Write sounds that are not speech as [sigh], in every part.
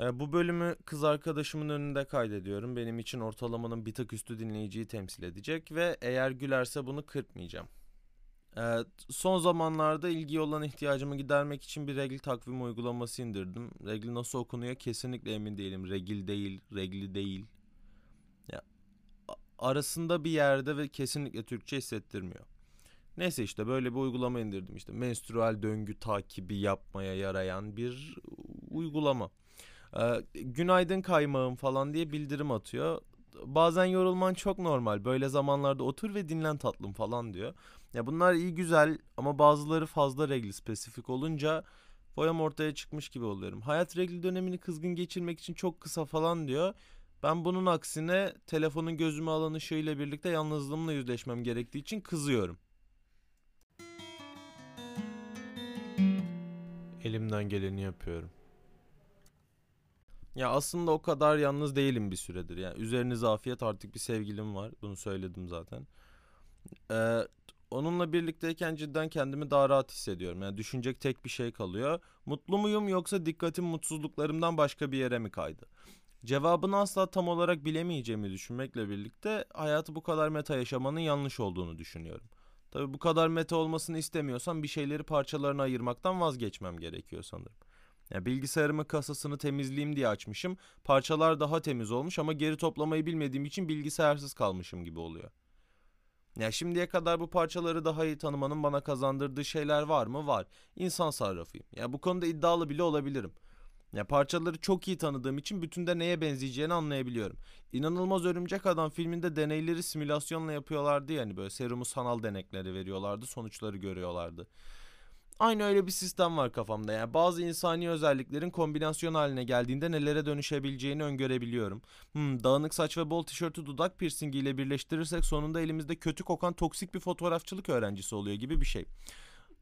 Ee, bu bölümü kız arkadaşımın önünde kaydediyorum. Benim için ortalamanın bir tık üstü dinleyiciyi temsil edecek ve eğer gülerse bunu kırpmayacağım. Ee, son zamanlarda ilgi olan ihtiyacımı gidermek için bir regl takvim uygulaması indirdim. Regl nasıl okunuyor kesinlikle emin değilim. Regil değil, regli değil. Ya, arasında bir yerde ve kesinlikle Türkçe hissettirmiyor. Neyse işte böyle bir uygulama indirdim işte. Menstrüel döngü takibi yapmaya yarayan bir uygulama. Ee, günaydın kaymağım falan diye bildirim atıyor. Bazen yorulman çok normal. Böyle zamanlarda otur ve dinlen tatlım falan diyor. Ya bunlar iyi güzel ama bazıları fazla regli spesifik olunca foyam ortaya çıkmış gibi oluyorum. Hayat regli dönemini kızgın geçirmek için çok kısa falan diyor. Ben bunun aksine telefonun gözüme alan ışığıyla birlikte yalnızlığımla yüzleşmem gerektiği için kızıyorum. Elimden geleni yapıyorum. Ya aslında o kadar yalnız değilim bir süredir. Yani üzerinize afiyet artık bir sevgilim var. Bunu söyledim zaten. Ee, onunla birlikteyken cidden kendimi daha rahat hissediyorum. Yani düşünecek tek bir şey kalıyor. Mutlu muyum yoksa dikkatim mutsuzluklarımdan başka bir yere mi kaydı? Cevabını asla tam olarak bilemeyeceğimi düşünmekle birlikte hayatı bu kadar meta yaşamanın yanlış olduğunu düşünüyorum. Tabii bu kadar meta olmasını istemiyorsam bir şeyleri parçalarına ayırmaktan vazgeçmem gerekiyor sanırım. Ya bilgisayarımın kasasını temizleyeyim diye açmışım. Parçalar daha temiz olmuş ama geri toplamayı bilmediğim için bilgisayarsız kalmışım gibi oluyor. Ya şimdiye kadar bu parçaları daha iyi tanımanın bana kazandırdığı şeyler var mı? Var. İnsan sarrafıyım. Ya bu konuda iddialı bile olabilirim. Ya parçaları çok iyi tanıdığım için bütünde neye benzeyeceğini anlayabiliyorum. İnanılmaz Örümcek Adam filminde deneyleri simülasyonla yapıyorlardı yani böyle serumu sanal denekleri veriyorlardı, sonuçları görüyorlardı. Aynı öyle bir sistem var kafamda. Yani bazı insani özelliklerin kombinasyon haline geldiğinde nelere dönüşebileceğini öngörebiliyorum. Hmm, dağınık saç ve bol tişörtü dudak piercingi ile birleştirirsek sonunda elimizde kötü kokan toksik bir fotoğrafçılık öğrencisi oluyor gibi bir şey.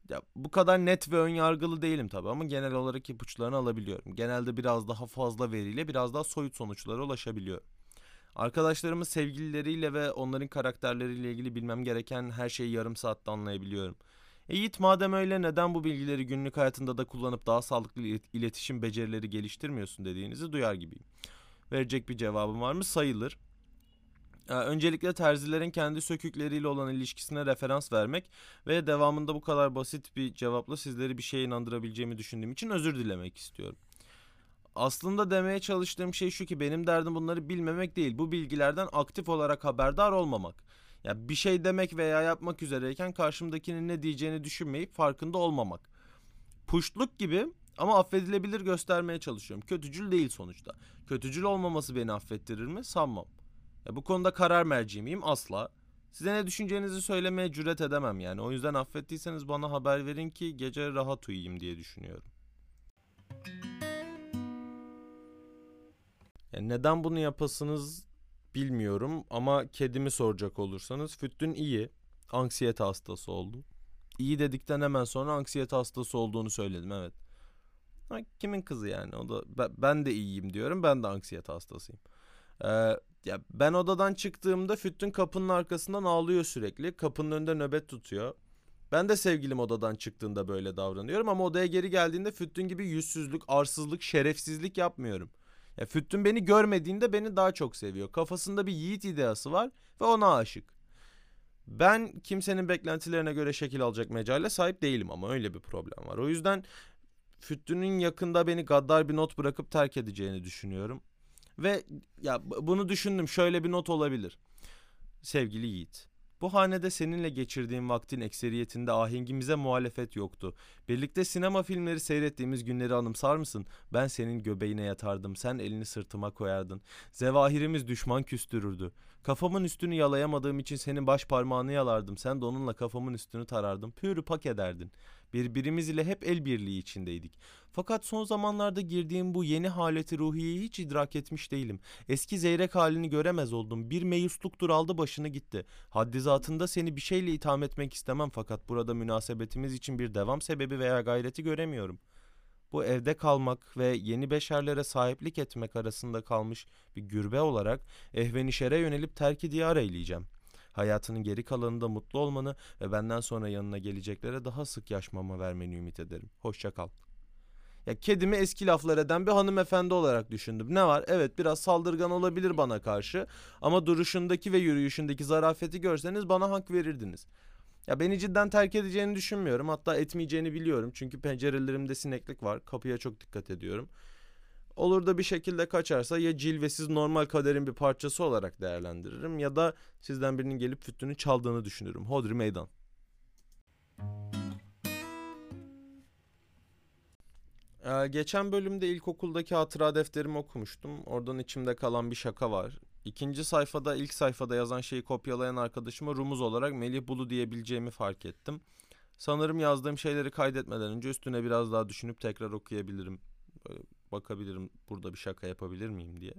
Ya bu kadar net ve ön yargılı değilim tabii ama genel olarak ipuçlarını alabiliyorum. Genelde biraz daha fazla veriyle biraz daha soyut sonuçlara ulaşabiliyorum. Arkadaşlarımın sevgilileriyle ve onların karakterleriyle ilgili bilmem gereken her şeyi yarım saatte anlayabiliyorum. E Yiğit madem öyle neden bu bilgileri günlük hayatında da kullanıp daha sağlıklı ilet- iletişim becerileri geliştirmiyorsun dediğinizi duyar gibiyim. Verecek bir cevabım var mı? Sayılır. Ee, Öncelikle terzilerin kendi sökükleriyle olan ilişkisine referans vermek ve devamında bu kadar basit bir cevapla sizleri bir şeye inandırabileceğimi düşündüğüm için özür dilemek istiyorum. Aslında demeye çalıştığım şey şu ki benim derdim bunları bilmemek değil. Bu bilgilerden aktif olarak haberdar olmamak. Ya bir şey demek veya yapmak üzereyken karşımdakinin ne diyeceğini düşünmeyip farkında olmamak. Puştluk gibi ama affedilebilir göstermeye çalışıyorum. Kötücül değil sonuçta. Kötücül olmaması beni affettirir mi? Sanmam. Ya bu konuda karar merci miyim? Asla. Size ne düşüneceğinizi söylemeye cüret edemem yani. O yüzden affettiyseniz bana haber verin ki gece rahat uyuyayım diye düşünüyorum. Ya neden bunu yapasınız bilmiyorum ama kedimi soracak olursanız Füttün iyi. Anksiyete hastası oldu. İyi dedikten hemen sonra anksiyete hastası olduğunu söyledim evet. Ha, kimin kızı yani? O da ben, de iyiyim diyorum. Ben de anksiyete hastasıyım. Ee, ya ben odadan çıktığımda Füttün kapının arkasından ağlıyor sürekli. Kapının önünde nöbet tutuyor. Ben de sevgilim odadan çıktığında böyle davranıyorum ama odaya geri geldiğinde Füttün gibi yüzsüzlük, arsızlık, şerefsizlik yapmıyorum. Ya Füttün beni görmediğinde beni daha çok seviyor. Kafasında bir yiğit ideası var ve ona aşık. Ben kimsenin beklentilerine göre şekil alacak mecale sahip değilim ama öyle bir problem var. O yüzden Füttün'ün yakında beni gaddar bir not bırakıp terk edeceğini düşünüyorum. Ve ya bunu düşündüm şöyle bir not olabilir. Sevgili Yiğit. Bu hanede seninle geçirdiğim vaktin ekseriyetinde ahengimize muhalefet yoktu. Birlikte sinema filmleri seyrettiğimiz günleri anımsar mısın? Ben senin göbeğine yatardım, sen elini sırtıma koyardın. Zevahirimiz düşman küstürürdü. Kafamın üstünü yalayamadığım için senin baş parmağını yalardım. Sen de onunla kafamın üstünü tarardın. Pürü pak ederdin. Birbirimiz ile hep el birliği içindeydik. Fakat son zamanlarda girdiğim bu yeni haleti ruhiyeyi hiç idrak etmiş değilim. Eski zeyrek halini göremez oldum. Bir meyusluktur aldı başını gitti. Haddi zatında seni bir şeyle itham etmek istemem fakat burada münasebetimiz için bir devam sebebi veya gayreti göremiyorum. Bu evde kalmak ve yeni beşerlere sahiplik etmek arasında kalmış bir gürbe olarak ehvenişere yönelip terki diyar eyleyeceğim. Hayatının geri kalanında mutlu olmanı ve benden sonra yanına geleceklere daha sık yaşmama vermeni ümit ederim. Hoşça kal. Ya kedimi eski laflar eden bir hanımefendi olarak düşündüm. Ne var? Evet biraz saldırgan olabilir bana karşı ama duruşundaki ve yürüyüşündeki zarafeti görseniz bana hak verirdiniz. Ya beni cidden terk edeceğini düşünmüyorum. Hatta etmeyeceğini biliyorum. Çünkü pencerelerimde sineklik var. Kapıya çok dikkat ediyorum. Olur da bir şekilde kaçarsa ya cilvesiz normal kaderin bir parçası olarak değerlendiririm ya da sizden birinin gelip fütünü çaldığını düşünürüm. Hodri meydan. Ee, geçen bölümde ilkokuldaki hatıra defterimi okumuştum. Oradan içimde kalan bir şaka var. İkinci sayfada ilk sayfada yazan şeyi kopyalayan arkadaşıma rumuz olarak Melih Bulu diyebileceğimi fark ettim. Sanırım yazdığım şeyleri kaydetmeden önce üstüne biraz daha düşünüp tekrar okuyabilirim. Böyle bakabilirim burada bir şaka yapabilir miyim diye.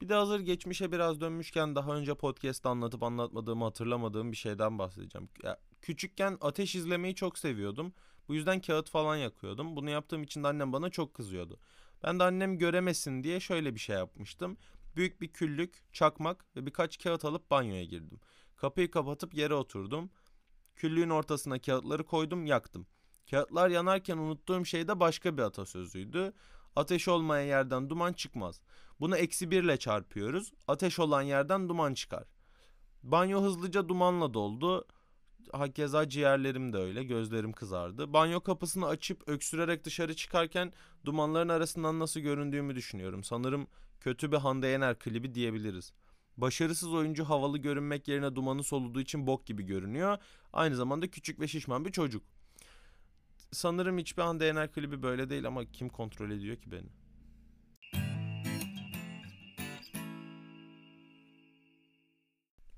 Bir de hazır geçmişe biraz dönmüşken daha önce podcast'ta anlatıp anlatmadığımı hatırlamadığım bir şeyden bahsedeceğim. Ya, küçükken ateş izlemeyi çok seviyordum. Bu yüzden kağıt falan yakıyordum. Bunu yaptığım için de annem bana çok kızıyordu. Ben de annem göremesin diye şöyle bir şey yapmıştım. Büyük bir küllük, çakmak ve birkaç kağıt alıp banyoya girdim. Kapıyı kapatıp yere oturdum. Küllüğün ortasına kağıtları koydum, yaktım. Kağıtlar yanarken unuttuğum şey de başka bir atasözüydü. Ateş olmayan yerden duman çıkmaz. Bunu eksi birle çarpıyoruz. Ateş olan yerden duman çıkar. Banyo hızlıca dumanla doldu. Hakeza ciğerlerim de öyle. Gözlerim kızardı. Banyo kapısını açıp öksürerek dışarı çıkarken dumanların arasından nasıl göründüğümü düşünüyorum. Sanırım kötü bir Hande Yener klibi diyebiliriz. Başarısız oyuncu havalı görünmek yerine dumanı soluduğu için bok gibi görünüyor. Aynı zamanda küçük ve şişman bir çocuk. Sanırım hiçbir Hande Yener klibi böyle değil ama kim kontrol ediyor ki beni?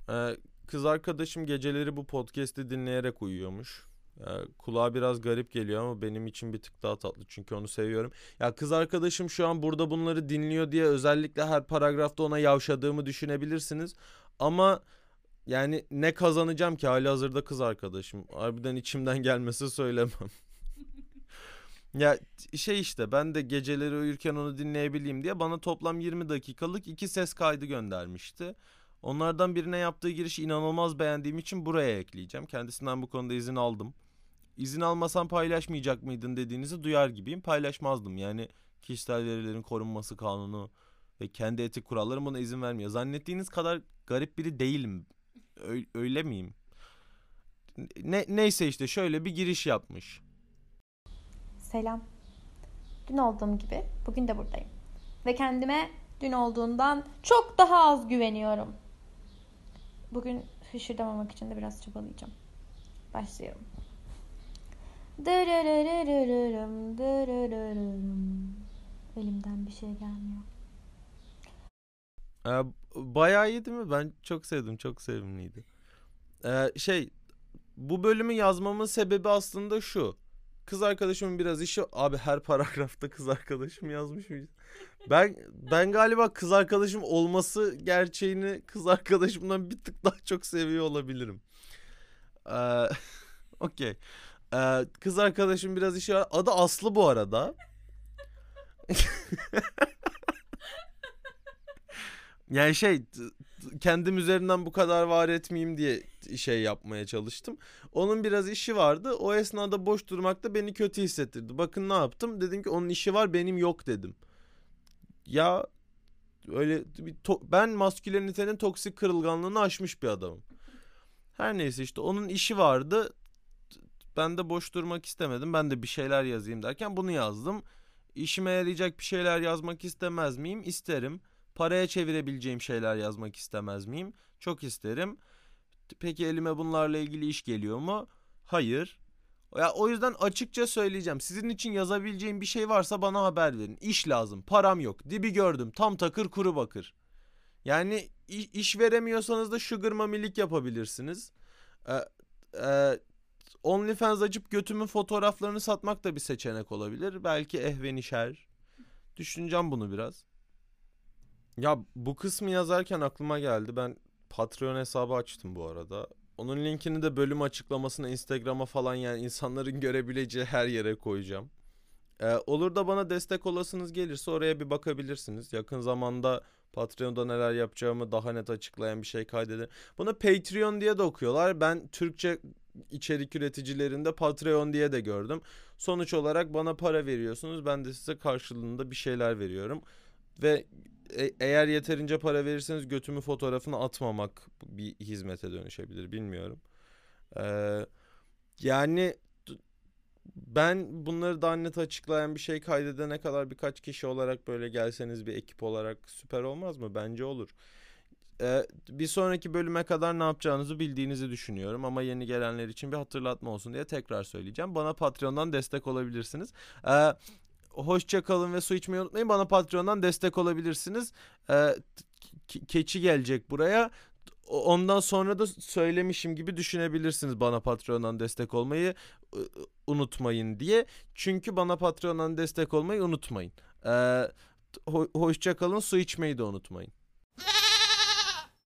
Ee, kız arkadaşım geceleri bu podcast'i dinleyerek uyuyormuş. Ee, kulağa biraz garip geliyor ama benim için bir tık daha tatlı çünkü onu seviyorum. Ya kız arkadaşım şu an burada bunları dinliyor diye özellikle her paragrafta ona yavşadığımı düşünebilirsiniz. Ama yani ne kazanacağım ki hali hazırda kız arkadaşım. Harbiden içimden [laughs] gelmesi söylemem. Ya şey işte ben de geceleri uyurken onu dinleyebileyim diye bana toplam 20 dakikalık iki ses kaydı göndermişti. Onlardan birine yaptığı girişi inanılmaz beğendiğim için buraya ekleyeceğim. Kendisinden bu konuda izin aldım. İzin almasam paylaşmayacak mıydın dediğinizi duyar gibiyim. Paylaşmazdım. Yani kişisel verilerin korunması kanunu ve kendi etik kurallarım buna izin vermiyor. Zannettiğiniz kadar garip biri değilim. Öyle, öyle miyim? Ne, neyse işte şöyle bir giriş yapmış. Selam. Dün olduğum gibi bugün de buradayım. Ve kendime dün olduğundan çok daha az güveniyorum. Bugün hışırdamamak için de biraz çabalayacağım. Dırırırırım. Elimden bir şey gelmiyor. Ee, bayağı iyi değil mi? Ben çok sevdim. Çok sevimliydi. Ee, şey bu bölümü yazmamın sebebi aslında şu. Kız arkadaşımın biraz işi abi her paragrafta kız arkadaşım yazmış mıyız? Ben ben galiba kız arkadaşım olması gerçeğini kız arkadaşımdan bir tık daha çok seviyor olabilirim. Ee, [laughs] Okey. Ee, kız arkadaşım biraz işi var. Adı Aslı bu arada. [laughs] yani şey kendim üzerinden bu kadar var etmeyeyim diye şey yapmaya çalıştım. Onun biraz işi vardı. O esnada boş durmakta beni kötü hissettirdi. Bakın ne yaptım? Dedim ki onun işi var benim yok dedim. Ya öyle bir ben maskülenitenin toksik kırılganlığını aşmış bir adamım. Her neyse işte onun işi vardı. Ben de boş durmak istemedim. Ben de bir şeyler yazayım derken bunu yazdım. İşime yarayacak bir şeyler yazmak istemez miyim? İsterim. Paraya çevirebileceğim şeyler yazmak istemez miyim? Çok isterim. Peki elime bunlarla ilgili iş geliyor mu? Hayır. Ya o yüzden açıkça söyleyeceğim. Sizin için yazabileceğim bir şey varsa bana haber verin. İş lazım. Param yok. Dibi gördüm. Tam takır kuru bakır. Yani iş veremiyorsanız da sugar mamilik yapabilirsiniz. Ee, e, OnlyFans açıp götümün fotoğraflarını satmak da bir seçenek olabilir. Belki ehvenişer. Düşüneceğim bunu biraz. Ya bu kısmı yazarken aklıma geldi. Ben Patreon hesabı açtım bu arada. Onun linkini de bölüm açıklamasına Instagram'a falan yani insanların [laughs] görebileceği her yere koyacağım. Ee, olur da bana destek olasınız gelirse oraya bir bakabilirsiniz. Yakın zamanda Patreon'da neler yapacağımı daha net açıklayan bir şey kaydedin. Bunu Patreon diye de okuyorlar. Ben Türkçe içerik üreticilerinde Patreon diye de gördüm. Sonuç olarak bana para veriyorsunuz. Ben de size karşılığında bir şeyler veriyorum. Ve e- eğer yeterince para verirseniz götümü fotoğrafını atmamak bir hizmete dönüşebilir bilmiyorum. Ee, yani ben bunları daha net açıklayan bir şey kaydedene kadar birkaç kişi olarak böyle gelseniz bir ekip olarak süper olmaz mı? Bence olur. Ee, bir sonraki bölüme kadar ne yapacağınızı bildiğinizi düşünüyorum ama yeni gelenler için bir hatırlatma olsun diye tekrar söyleyeceğim. Bana Patreon'dan destek olabilirsiniz. Ee, hoşça kalın ve su içmeyi unutmayın. Bana Patreon'dan destek olabilirsiniz. Ee, ke- keçi gelecek buraya. Ondan sonra da söylemişim gibi düşünebilirsiniz bana Patreon'dan destek olmayı unutmayın diye. Çünkü bana Patreon'dan destek olmayı unutmayın. Ee, ho- hoşça kalın, su içmeyi de unutmayın.